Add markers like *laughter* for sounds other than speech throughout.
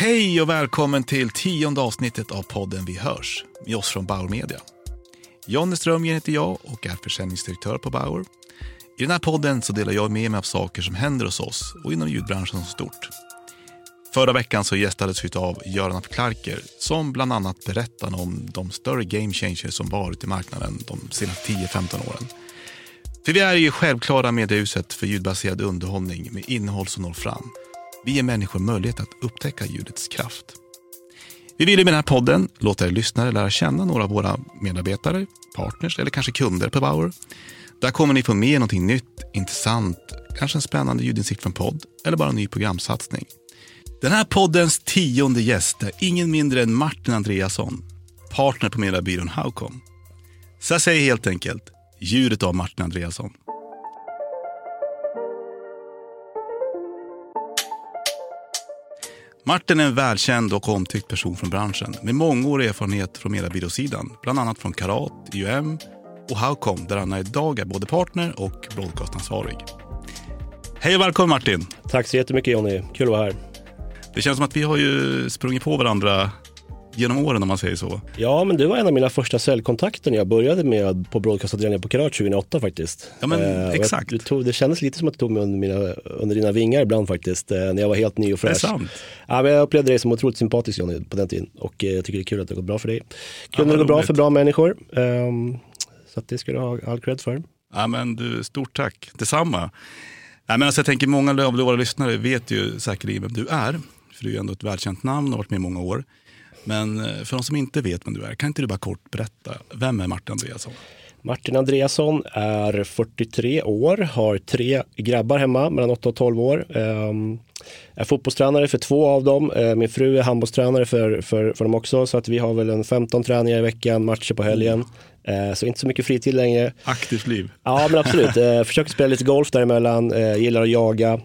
Hej och välkommen till tionde avsnittet av podden Vi hörs med oss från Bauer Media. Jonny Strömgren heter jag och är försäljningsdirektör på Bauer. I den här podden så delar jag med mig av saker som händer hos oss och inom ljudbranschen som stort. Förra veckan så gästades vi av Göran af Klarker som bland annat berättade om de större game changers som varit i marknaden de senaste 10-15 åren. För vi är ju självklara mediehuset för ljudbaserad underhållning med innehåll som når fram. Vi ger människor möjlighet att upptäcka ljudets kraft. Vi vill i den här podden låta er lyssnare lära känna några av våra medarbetare, partners eller kanske kunder på Bauer. Där kommer ni få med någonting nytt, intressant, kanske en spännande ljudinsikt från podd eller bara en ny programsatsning. Den här poddens tionde gäst är ingen mindre än Martin Andreasson, partner på mediebyrån Howcom. Så jag säger helt enkelt, ljudet av Martin Andreasson. Martin är en välkänd och omtyckt person från branschen med mångårig erfarenhet från mediebyråsidan, bland annat från Karat, IUM och Howcom där han idag är både partner och broadcastansvarig. Hej och välkommen Martin! Tack så jättemycket Jonny, kul att vara här. Det känns som att vi har ju sprungit på varandra genom åren om man säger så. Ja, men du var en av mina första säljkontakter när jag började med på broadcastavdelningen på Karat 2008 faktiskt. Ja, men Eh, exakt. Jag, tog, det kändes lite som att du tog mig under, mina, under dina vingar ibland faktiskt, eh, när jag var helt ny och Det är fräsch. sant. Ja, men jag upplevde dig som otroligt sympatisk Johnny på den tiden och eh, jag tycker det är kul att det har gått bra för dig. Kul vad det går bra för bra människor. Ehm, så att det ska du ha all cred för. Ja, men du, stort tack. Detsamma. Nej, men alltså, jag tänker många av våra lyssnare vet ju säkerligen vem du är. För du är ju ändå ett välkänt namn och har varit med i många år. Men eh, för de som inte vet vem du är, kan inte du bara kort berätta, vem är Martin Andreasson? Martin Andreasson är 43 år, har tre grabbar hemma mellan 8 och 12 år. Um, är fotbollstränare för två av dem. Eh, min fru är handbollstränare för, för, för dem också. Så att vi har väl en 15 träningar i veckan, matcher på helgen. Eh, så inte så mycket fritid längre. Aktivt liv. Ja men absolut, *laughs* försöker spela lite golf däremellan, gillar att jaga.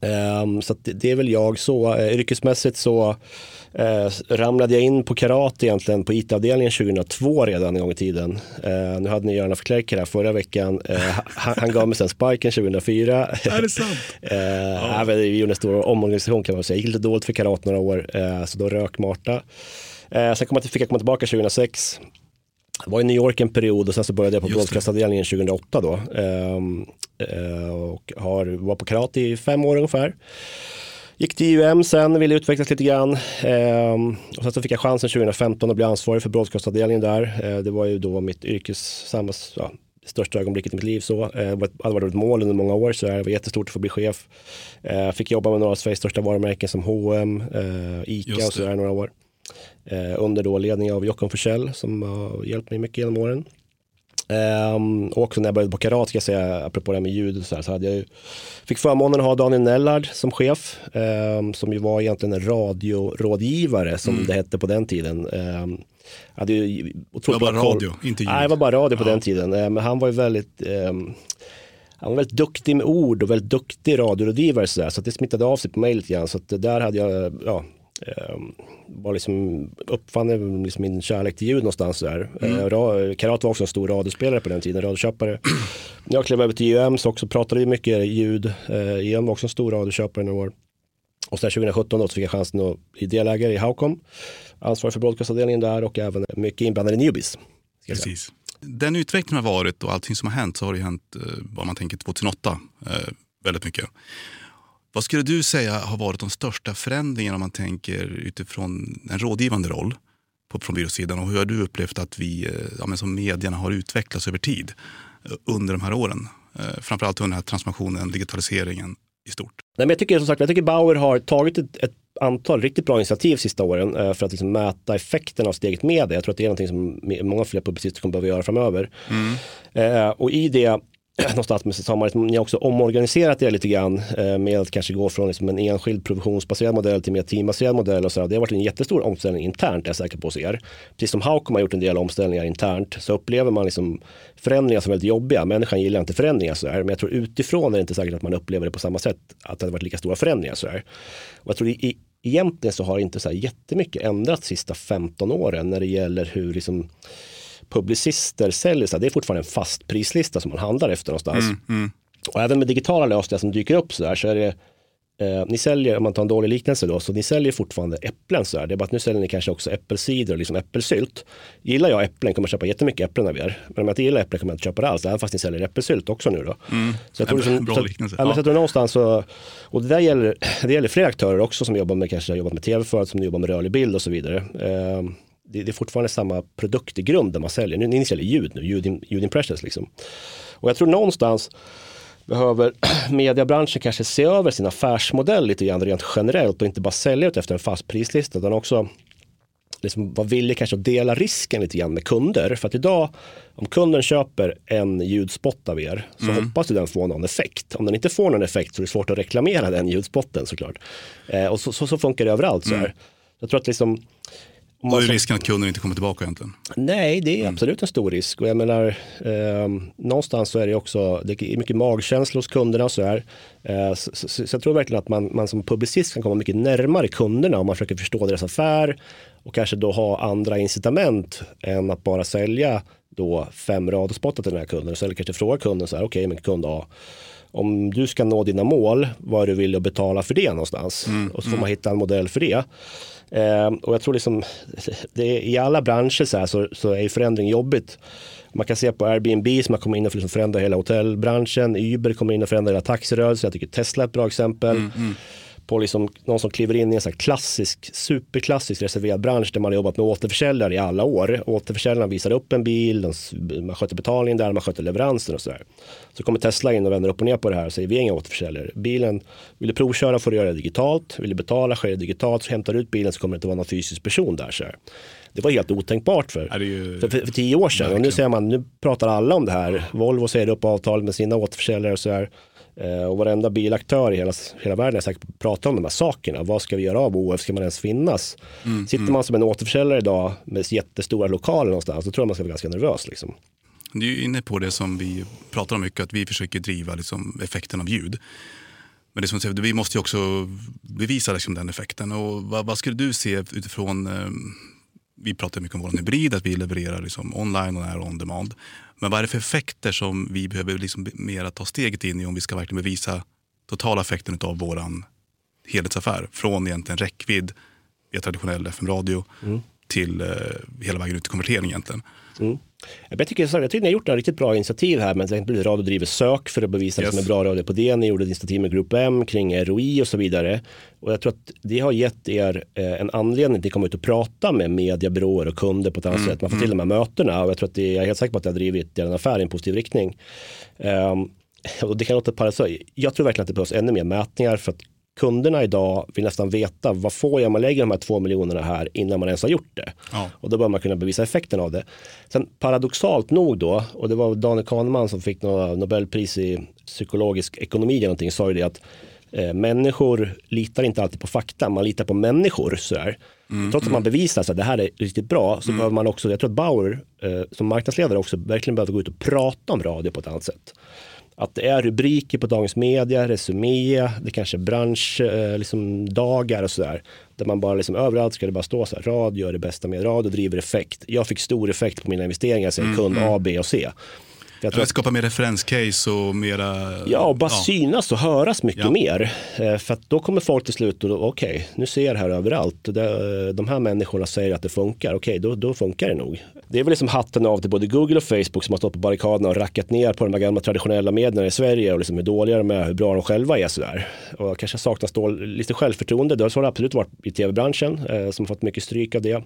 Ehm, så det, det är väl jag så. Eh, yrkesmässigt så eh, ramlade jag in på karate egentligen på IT-avdelningen 2002 redan en gång i tiden. Eh, nu hade ni Göran af Klerker här förra veckan. Han, han gav mig sen sparken 2004. Är det sant? *laughs* Ja. vi gjorde en stor omorganisation kan man säga. Det gick lite dåligt för karate några år, så då rök Marta. Sen kom jag, till- fick jag komma tillbaka 2006. Jag var i New York en period och sen så började jag på broadcastavdelningen 2008 då. Ehm, eh, och har, var på karate i fem år ungefär. Gick till UM sen, ville utvecklas lite grann. Ehm, och sen så fick jag chansen 2015 att bli ansvarig för broadcastavdelningen där. Eh, det var ju då mitt yrkes, samma, ja, största ögonblicket i mitt liv. Så. Eh, det hade varit ett mål under många år så det var jättestort att få bli chef. Eh, fick jobba med några av Sveriges största varumärken som H&M, eh, ICA och sådär några år. Eh, under då ledning av Jockum Forssell som har hjälpt mig mycket genom åren. Ehm, och också när jag började på karat, ska jag säga, apropå det här med ljud så, här, så hade jag ju, fick förmånen att ha Daniel Nellard som chef, ehm, som ju var egentligen en radiorådgivare som det hette på den tiden. Um, hade ju Det var bara radio, inte ljud. Nej, det var bara radio på Ja. den tiden. Men han var ju väldigt ehm, han var väldigt duktig med ord och väldigt duktig radiorådgivare så, där, så det smittade av sig på mig lite grann. Så där hade jag, ja, var liksom, uppfann liksom min kärlek till ljud någonstans där. Mm. Eh, ra- Karat var också en stor radiospelare på den tiden, radioköpare. *clears throat* Jag klev över till UM så också pratade vi mycket ljud. UM var också en stor radioköpare några år. Och sen 2017 då så fick jag chansen att bli delägare i Howcom. Ansvarig för broadcastavdelningen där och även mycket inblandad i Newbies. Precis. Den utvecklingen har varit och allting som har hänt så har det hänt, eh, vad man tänker 2008, eh, väldigt mycket. Vad skulle du säga har varit de största förändringarna om man tänker utifrån en rådgivande roll på, från byråsidan och hur har du upplevt att vi eh, ja, som medierna har utvecklats över tid eh, under de här åren? Eh, framförallt under den här transformationen, digitaliseringen i stort. Nej, men jag, tycker, som sagt, jag tycker Bauer har tagit ett, ett antal riktigt bra initiativ sista åren för att liksom mäta effekten av steget med det. Jag tror att det är någonting som många fler publicister kommer behöva göra framöver. Eh, och i det *clears throat* någonstans med sammanhanget. Ni har också omorganiserat er lite grann eh, med att kanske gå från liksom en enskild provisionsbaserad modell till mer teambaserad modell. Och så. Det har varit en jättestor omställning internt, är jag säker på hos er. Precis som Haukom har gjort en del omställningar internt så upplever man liksom förändringar som väldigt jobbiga. Människan gillar inte förändringar så här, men jag tror utifrån är det inte säkert att man upplever det på samma sätt, att det har varit lika stora förändringar. Så här. Och jag tror i, egentligen så har inte så här jättemycket ändrats de sista 15 åren när det gäller hur liksom, publicister säljer. Så det är fortfarande en fast prislista som man handlar efter någonstans. Mm, mm. Och även med digitala lösningar som dyker upp så där så är det Eh, ni säljer, om man tar en dålig liknelse då, så ni säljer fortfarande äpplen så här. Det är bara att nu säljer ni kanske också äppelcider och liksom äppelsylt. Gillar jag äpplen kommer jag köpa jättemycket äpplen av er. Men om jag inte gillar äpplen kommer jag inte köpa det alls, även fast ni säljer äppelsylt också nu då. Mm. Så jag tror, liksom, bra så, liknelse. Men Ja. så tror någonstans så, och det där gäller, det gäller fler aktörer också som jobbar med, kanske har jobbat med tv-företag, som jobbar med rörlig bild och så vidare. Eh, det, är fortfarande samma produkt i grunden man säljer. Nu, ni säljer ljud nu, ljud, ljud impressions liksom. Och jag tror någonstans behöver *clears throat* mediebranschen kanske se över sin affärsmodell lite grann rent generellt och inte bara sälja ut efter en fast prislista utan också liksom vara villig kanske att dela risken lite grann med kunder. För att idag, om kunden köper en ljudspot av er så hoppas du den får någon effekt. Om den inte får någon effekt så är det svårt att reklamera den ljudspotten såklart. Eh, och så, så, så funkar det överallt. Så här. Jag tror att liksom om Då man är risken att kunden inte kommer tillbaka egentligen. Nej, det är absolut en stor risk. Och jag menar, eh, någonstans så är det också, det är mycket magkänsla hos kunderna och så här. Eh, så, så, så jag tror verkligen att man, man som publicist kan komma mycket närmare kunderna om man försöker förstå deras affär och kanske då ha andra incitament än att bara sälja då fem radiospottar till den här kunden. Så eller kanske fråga kunden så här, okej men kund A, om du ska nå dina mål, vad du villig att betala för det någonstans? och så får man hitta en modell för det. Eh, och jag tror liksom, *laughs* det är, i alla branscher så, här, så, så är förändring jobbigt. Man kan se på Airbnb som har kommit in och liksom förändrat hela hotellbranschen. Uber kommer in och förändrar hela taxirörelsen. Jag tycker Tesla är ett bra exempel. På liksom någon som kliver in i en sån klassisk, superklassisk reserverad bransch där man har jobbat med återförsäljare i alla år. Återförsäljaren visar upp en bil, de man sköter betalningen där, man sköter leveransen och sådär. Så kommer Tesla in och vänder upp och ner på det här och säger vi är inga återförsäljare. Bilen, vill du provköra får du göra det digitalt. Vill du betala sker det digitalt. Så hämtar du ut bilen så kommer det inte vara någon fysisk person där. Så här. Det var helt otänkbart för, ju- för, för, för tio år sedan. Och nu säger man, nu pratar alla om det här. Volvo säger upp avtal med sina återförsäljare och så här. Eh, och varenda bilaktör i hela, hela världen är säkert pratar om de här sakerna. Vad ska vi göra av OF? Ska man ens finnas? Mm, Sitter man som en återförsäljare idag med jättestora lokaler någonstans, då tror jag man ska vara ganska nervös. Liksom. Du är inne på det som vi pratar om mycket, att vi försöker driva liksom effekten av ljud. Men det som säger, vi måste ju också bevisa liksom den effekten. Och vad, vad skulle du se utifrån, eh, vi pratar mycket om vår hybrid, att vi levererar liksom online och är on demand. Men vad är det för effekter som vi behöver liksom mera ta steget in i om vi ska verkligen bevisa totala effekten av våran helhetsaffär? Från egentligen räckvidd via traditionell FM-radio till eh, hela vägen ut till konvertering egentligen. Mm. Jag tycker, jag tycker ni har gjort ett riktigt bra initiativ här med till exempel Radio driver sök för att bevisa Yes. det som är bra radio på det. Ni gjorde ett initiativ med Grupp M kring ROI och så vidare. Och jag tror att det har gett er eh, en anledning till att komma ut och prata med mediebyråer och kunder på ett annat sätt. Man får till de här mötena och jag tror att det, jag är helt säker på att det har drivit er affär i en positiv riktning. Ehm, och det kan låta paradoxalt. Jag tror verkligen att det behövs ännu mer mätningar för att kunderna idag vill nästan veta vad får jag om man lägger de här två miljonerna här innan man ens har gjort det. Ja. Och då bör man kunna bevisa effekten av det. Sen paradoxalt nog då, och det var Daniel Kahneman som fick Nobelpris i psykologisk ekonomi eller någonting, sa ju det att eh, människor litar inte alltid på fakta, man litar på människor. Sådär. Trots att man bevisar att det här är riktigt bra så behöver man också, jag tror att Bauer eh, som marknadsledare också verkligen behöver gå ut och prata om radio på ett annat sätt. Att det är rubriker på Dagens Media, Resumé, det kanske är branschdagar eh, liksom dagar och sådär. Där man bara liksom överallt ska det bara stå så här, radio är det bästa med radio, driver effekt. Jag fick stor effekt på mina investeringar, säger kund A, B och C. Jag tror Att skapa mer referenscase och mera... ja, och bara synas och höras mycket Ja. mer. Eh, För att då kommer folk till slut och okej, nu ser jag det här överallt. Det, de här människorna säger att det funkar, okej, då, då funkar det nog. Det är väl liksom hatten av till både Google och Facebook som har stått på barrikaderna och rackat ner på de här gamla traditionella medierna i Sverige och liksom hur dåliga de är, hur bra de själva är sådär. Och kanske saknas då lite självförtroende. Det har det absolut varit i tv-branschen eh, som har fått mycket stryk av det.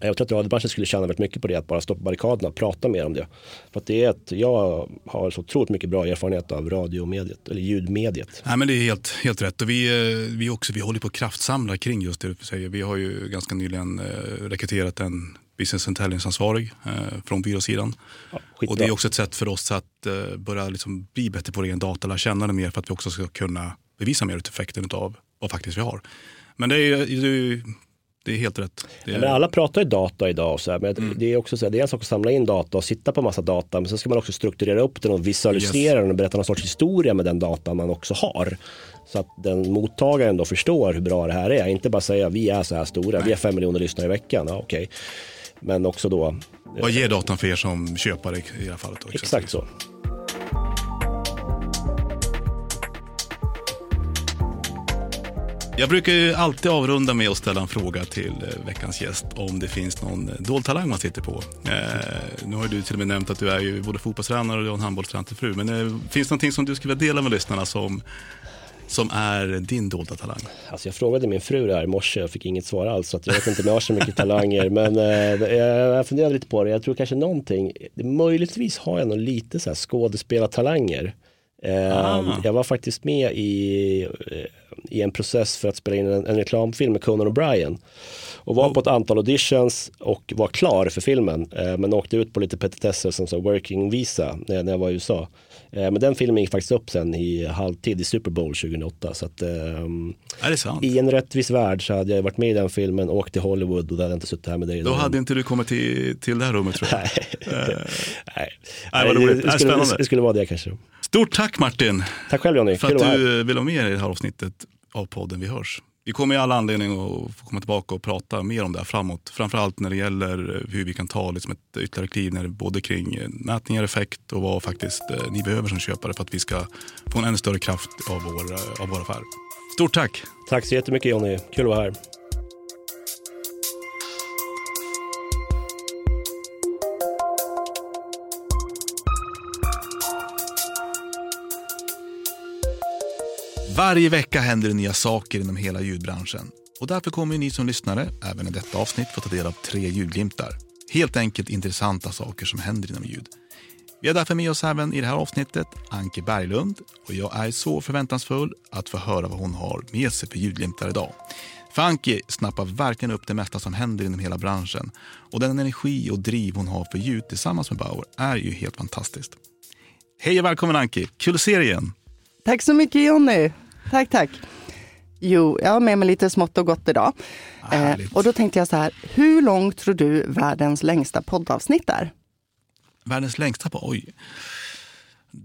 Jag tror att radiobranschen skulle tjäna väldigt mycket på det, att bara stå på barrikaderna och prata mer om det. För att det är ett, jag har så otroligt mycket bra erfarenhet av radiomediet, eller ljudmediet. Nej, men det är helt, helt rätt. Och vi, eh, vi, också, vi håller på att kraftsamla kring just det du säger. Vi har ju ganska nyligen eh, rekryterat en business intelligence-ansvarig eh, från byråsidan. Ja, och det är också ett sätt för oss att eh, börja liksom bli bättre på egen data, lära känna den mer för att vi också ska kunna bevisa mer ut effekten av vad faktiskt vi har. Men det är, är, det är helt rätt. Ja, är, men alla pratar ju data idag, och så här, men Mm. det är också så här, det är en sak att samla in data och sitta på massa data, men sen ska man också strukturera upp den och visualisera den och berätta någon sorts historia med den data man också har. Så att den mottagaren då förstår hur bra det här är, inte bara säga vi är så här stora, vi är fem miljoner lyssnare i veckan, ja, okej. Men också då, Vad ger datan för er som köpare i det här fallet? Då, exakt så. Jag brukar ju alltid avrunda med att ställa en fråga till eh, veckans gäst om det finns någon eh, dold talang man sitter på. Eh, nu har du till och med nämnt att du är ju både fotbollstränare och du har en handbollstränare till fru. Men eh, finns det någonting som du skulle vilja dela med lyssnarna som, som är din dolda talang? Alltså jag frågade min fru det här i morse och fick inget svar alls. Så att jag vet inte om jag har så mycket talanger. Men eh, jag, funderade lite på det. Jag tror kanske någonting. Möjligtvis har jag nog lite så här skådespelartalanger. Eh, Ah. Jag var faktiskt med i, eh, i en process för att spela in en, en reklamfilm med Conan O'Brien. Och var på ett antal auditions och var klar för filmen. Eh, men åkte ut på lite petitesser som så working visa när, när jag var i USA. Eh, men den filmen gick faktiskt upp sen i halvtid i Super Bowl 2008. Så att, ehm, Är det sant? i en rättvis värld så hade jag varit med i den filmen, åkt till Hollywood och då hade jag inte suttit här med dig. Då hade inte du kommit till, till det här rummet tror jag. *laughs* Nej. Nej. Nej, vad roligt. det, det, skulle, det skulle vara det kanske. Stort tack Martin Tack själv Johnny, för att att du vill vara med i det här avsnittet av podden Vi hörs. Vi kommer i alla anledning att få komma tillbaka och prata mer om det här framåt. Framförallt när det gäller hur vi kan ta liksom ett ytterligare kliv när det både kring eh, mätningar, effekt och vad faktiskt eh, ni behöver som köpare för att vi ska få en ännu större kraft av vår, eh, av vår affär. Stort tack! Tack så jättemycket Johnny, kul att vara här. Varje vecka händer det nya saker inom hela ljudbranschen. Och därför kommer ni som lyssnare även i detta avsnitt få ta del av tre ljudglimtar. Helt enkelt intressanta saker som händer inom ljud. Vi har därför med oss även i det här avsnittet Anke Berglund och jag är så förväntansfull att få höra vad hon har med sig för ljudglimtar idag. För Anke snappar verkligen upp det mesta som händer inom hela branschen och den energi och driv hon har för ljud tillsammans med Bauer är ju helt fantastiskt. Hej och välkommen Anke, kul att se dig igen! Tack så mycket Jonny. Tack, tack. Jo, jag har med mig lite smått och gott idag. Eh, Härligt. och då tänkte jag så här, hur långt tror du världens längsta poddavsnitt är? Världens längsta på, oj.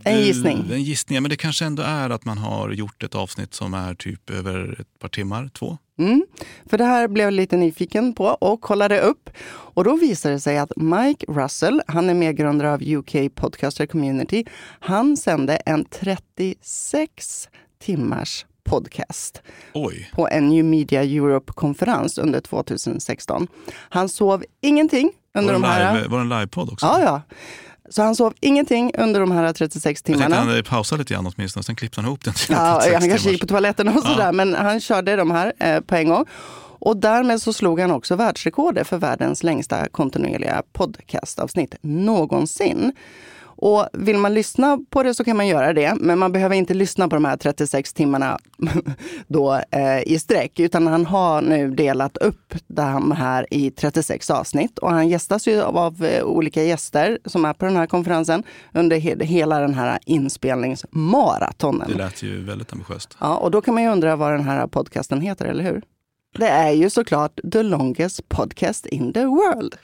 En Du, gissning. En gissning, men det kanske ändå är att man har gjort ett avsnitt som är typ över ett par timmar, två. Mm. För det här blev jag lite nyfiken på och kollade upp. Och då visade det sig att Mike Russell, han är medgrundare av UK Podcaster Community, han sände en 36 timmars podcast Oj, på en New Media Europe-konferens under 2016. Han sov ingenting under de här... live, var det en livepodd också? Ja, ja. Så han sov ingenting under de här 36 Jag timmarna. tänkte han pausa lite grann åtminstone, sen klippte han ihop den till Ja, 36 han kanske timmars. gick på toaletten och sådär, men han körde de här eh, på en gång. Och därmed så slog han också världsrekordet för världens längsta kontinuerliga podcastavsnitt någonsin. Och vill man lyssna på det så kan man göra det, men man behöver inte lyssna på de här 36 timmarna *laughs* då, eh, i sträck, utan han har nu delat upp de här i 36 avsnitt. Och han gästas ju av, av eh, olika gäster som är på den här konferensen under he hela den här inspelningsmaratonen. Det lät ju väldigt ambitiöst. Ja, och då kan man ju undra vad den här podcasten heter, eller hur? Det är ju såklart The Longest Podcast in the World.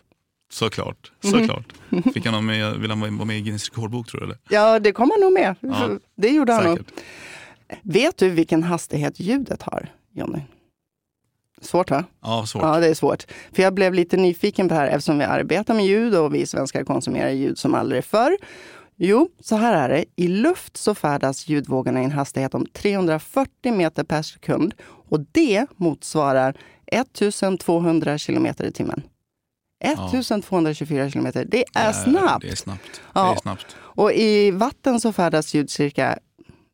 Såklart, Mhm. såklart. Fick han med, vill han vara med i Guinness rekordbok tror du? Eller? Ja, det kom han nog med. Ja, det gjorde han nog. Säkert. Vet du vilken hastighet ljudet har, Jonny? Svårt va? Ja, svårt. Ja, det är svårt. För jag blev lite nyfiken på det här eftersom vi arbetar med ljud och vi svenskar konsumerar ljud som aldrig förr. Jo, så här är det. I luft så färdas ljudvågorna i en hastighet om 340 meter per sekund och det motsvarar 1200 kilometer i timmen. 1224 kilometer. Det är snabbt. Det är snabbt. Ja. Det är snabbt. Och i vatten så färdas ljud cirka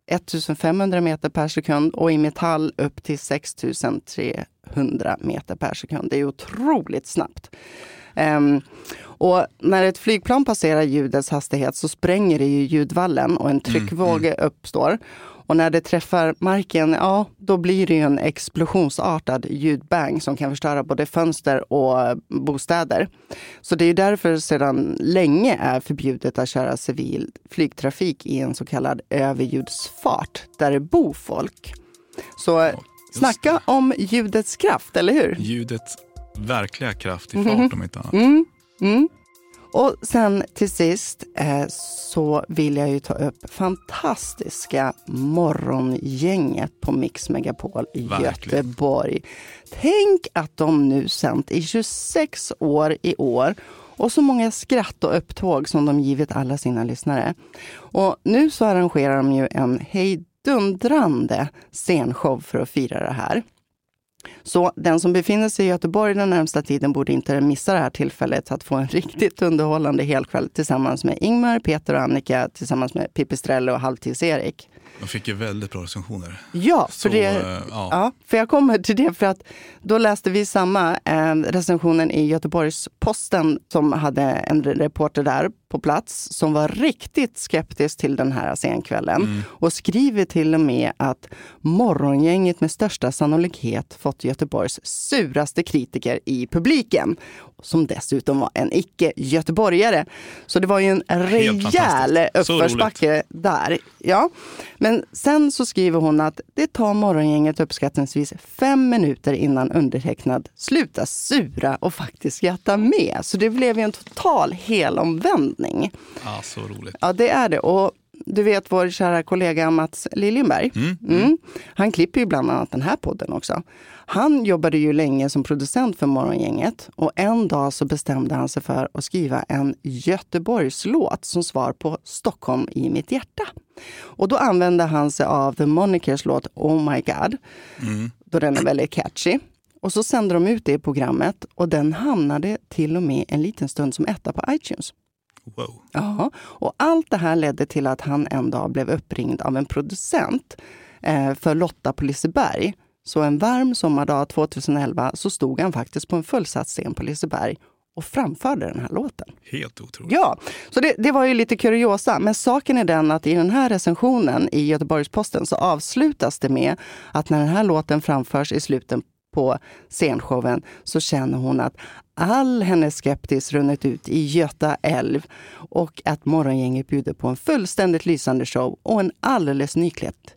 1500 meter per sekund och i metall upp till 6300 meter per sekund. Det är otroligt snabbt. Ehm, och när ett flygplan passerar ljudets hastighet så spränger det ju ljudvallen och en tryckvåg uppstår. Och när det träffar marken, ja, då blir det ju en explosionsartad ljudbang som kan förstöra både fönster och bostäder. Så det är därför sedan länge är förbjudet att köra civil flygtrafik i en så kallad överljudsfart där det bor folk. Så snacka om ljudets kraft, eller hur? Ljudets verkliga kraft i fart om inte annat. Mm, mm. Och sen till sist eh, så vill jag ju ta upp fantastiska Morgongänget på Mix Megapol i Verkligen. Göteborg. Tänk att de nu sänt i 26 år i år och så många skratt och upptåg som de givit alla sina lyssnare. Och nu så arrangerar de ju en hejdundrande scenshow för att fira det här. Så den som befinner sig i Göteborg den närmsta tiden borde inte missa det här tillfället att få en *laughs* riktigt underhållande helkväll tillsammans med Ingmar, Peter och Annika tillsammans med Pipistrello och Halvtids-Erik. De fick ju väldigt bra recensioner. Ja, för, Så, det, eh, ja. ja, för jag kommer till det för att då läste vi samma eh, recensionen i Göteborgs-Posten som hade en reporter där på plats som var riktigt skeptisk till den här scenkvällen och skriver till och med att morgongänget med största sannolikhet fått Göteborgs suraste kritiker i publiken som dessutom var en icke-göteborgare. Så det var ju en rejäl uppförsbacke där. Ja. Men sen så skriver hon att det tar morgongänget uppskattningsvis fem minuter innan undertecknad slutar sura och faktiskt skratta med. Så det blev ju en total helomvändning. ja, så roligt. Ja, det är det. Och du vet vår kära kollega Mats Liljenberg. Mm. Han klipper ju bland annat den här podden också. Han jobbade ju länge som producent för Morgongänget och en dag så bestämde han sig för att skriva en Göteborgslåt som svar på Stockholm i mitt hjärta. Och då använde han sig av The Monikers låt Oh My God, då den är väldigt catchy. Och så sände de ut det i programmet och den hamnade till och med en liten stund som etta på iTunes. Wow. Ja, och allt det här ledde till att han en dag blev uppringd av en producent eh, för Lotta på Liseberg. Så en varm sommardag 2011 så stod han faktiskt på en fullsatt scen på Liseberg och framförde den här låten. Helt otroligt. Ja, så det, det var ju lite kuriosa. Men saken är den att i den här recensionen i Göteborgs-Posten så avslutas det med att när den här låten framförs i slutet på scenshowen så känner hon att all hennes skeptis runnit ut i Göta älv och att Morgongänget bjuder på en fullständigt lysande show och en alldeles nyklätt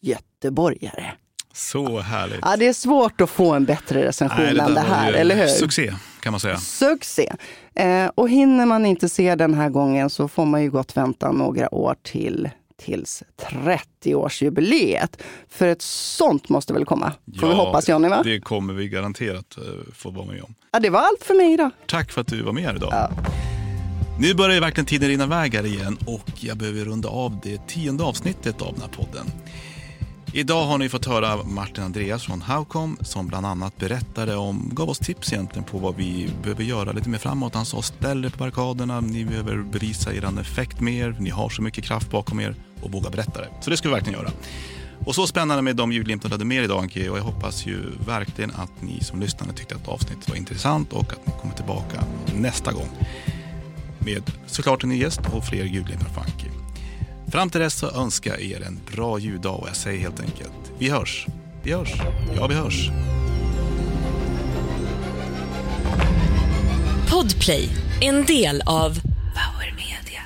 göteborgare. Så härligt. Ja, det är svårt att få en bättre recension Nej, än det här, eller hur? Succé kan man säga. Succé! Eh, och hinner man inte se den här gången så får man ju gott vänta några år till tills 30-årsjubileet. För ett sånt måste väl komma? Får vi hoppas Johnny va? Det kommer vi garanterat eh, få vara med om. Ja, det var allt för mig idag. Tack för att du var med här idag. Nu börjar ju verkligen tiden rinna iväg här igen och jag behöver runda av det tionde avsnittet av den här podden. Idag har ni fått höra Martin Andreas från Howcom som bland annat berättade om, gav oss tips egentligen på vad vi behöver göra lite mer framåt. Han sa ställ er på barrikaderna, ni behöver bevisa er effekt mer, ni har så mycket kraft bakom er och våga berätta det. Så det ska vi verkligen göra. Och så spännande med de julglimtar du hade med idag Anki och jag hoppas ju verkligen att ni som lyssnade tyckte att avsnittet var intressant och att ni kommer tillbaka nästa gång med såklart en ny gäst och fler julglimtar för Anki. Fram till dess så önskar jag er en bra juldag och jag säger helt enkelt vi hörs. Vi hörs. Ja, vi hörs. Podplay, en del av Power Media.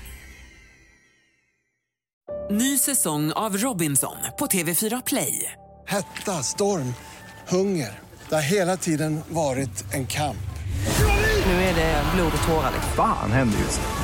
Ny säsong av Robinson på TV4 Play. Hetta, storm, hunger. Det har hela tiden varit en kamp. Nu är det blod och tårar. Fan händer just nu.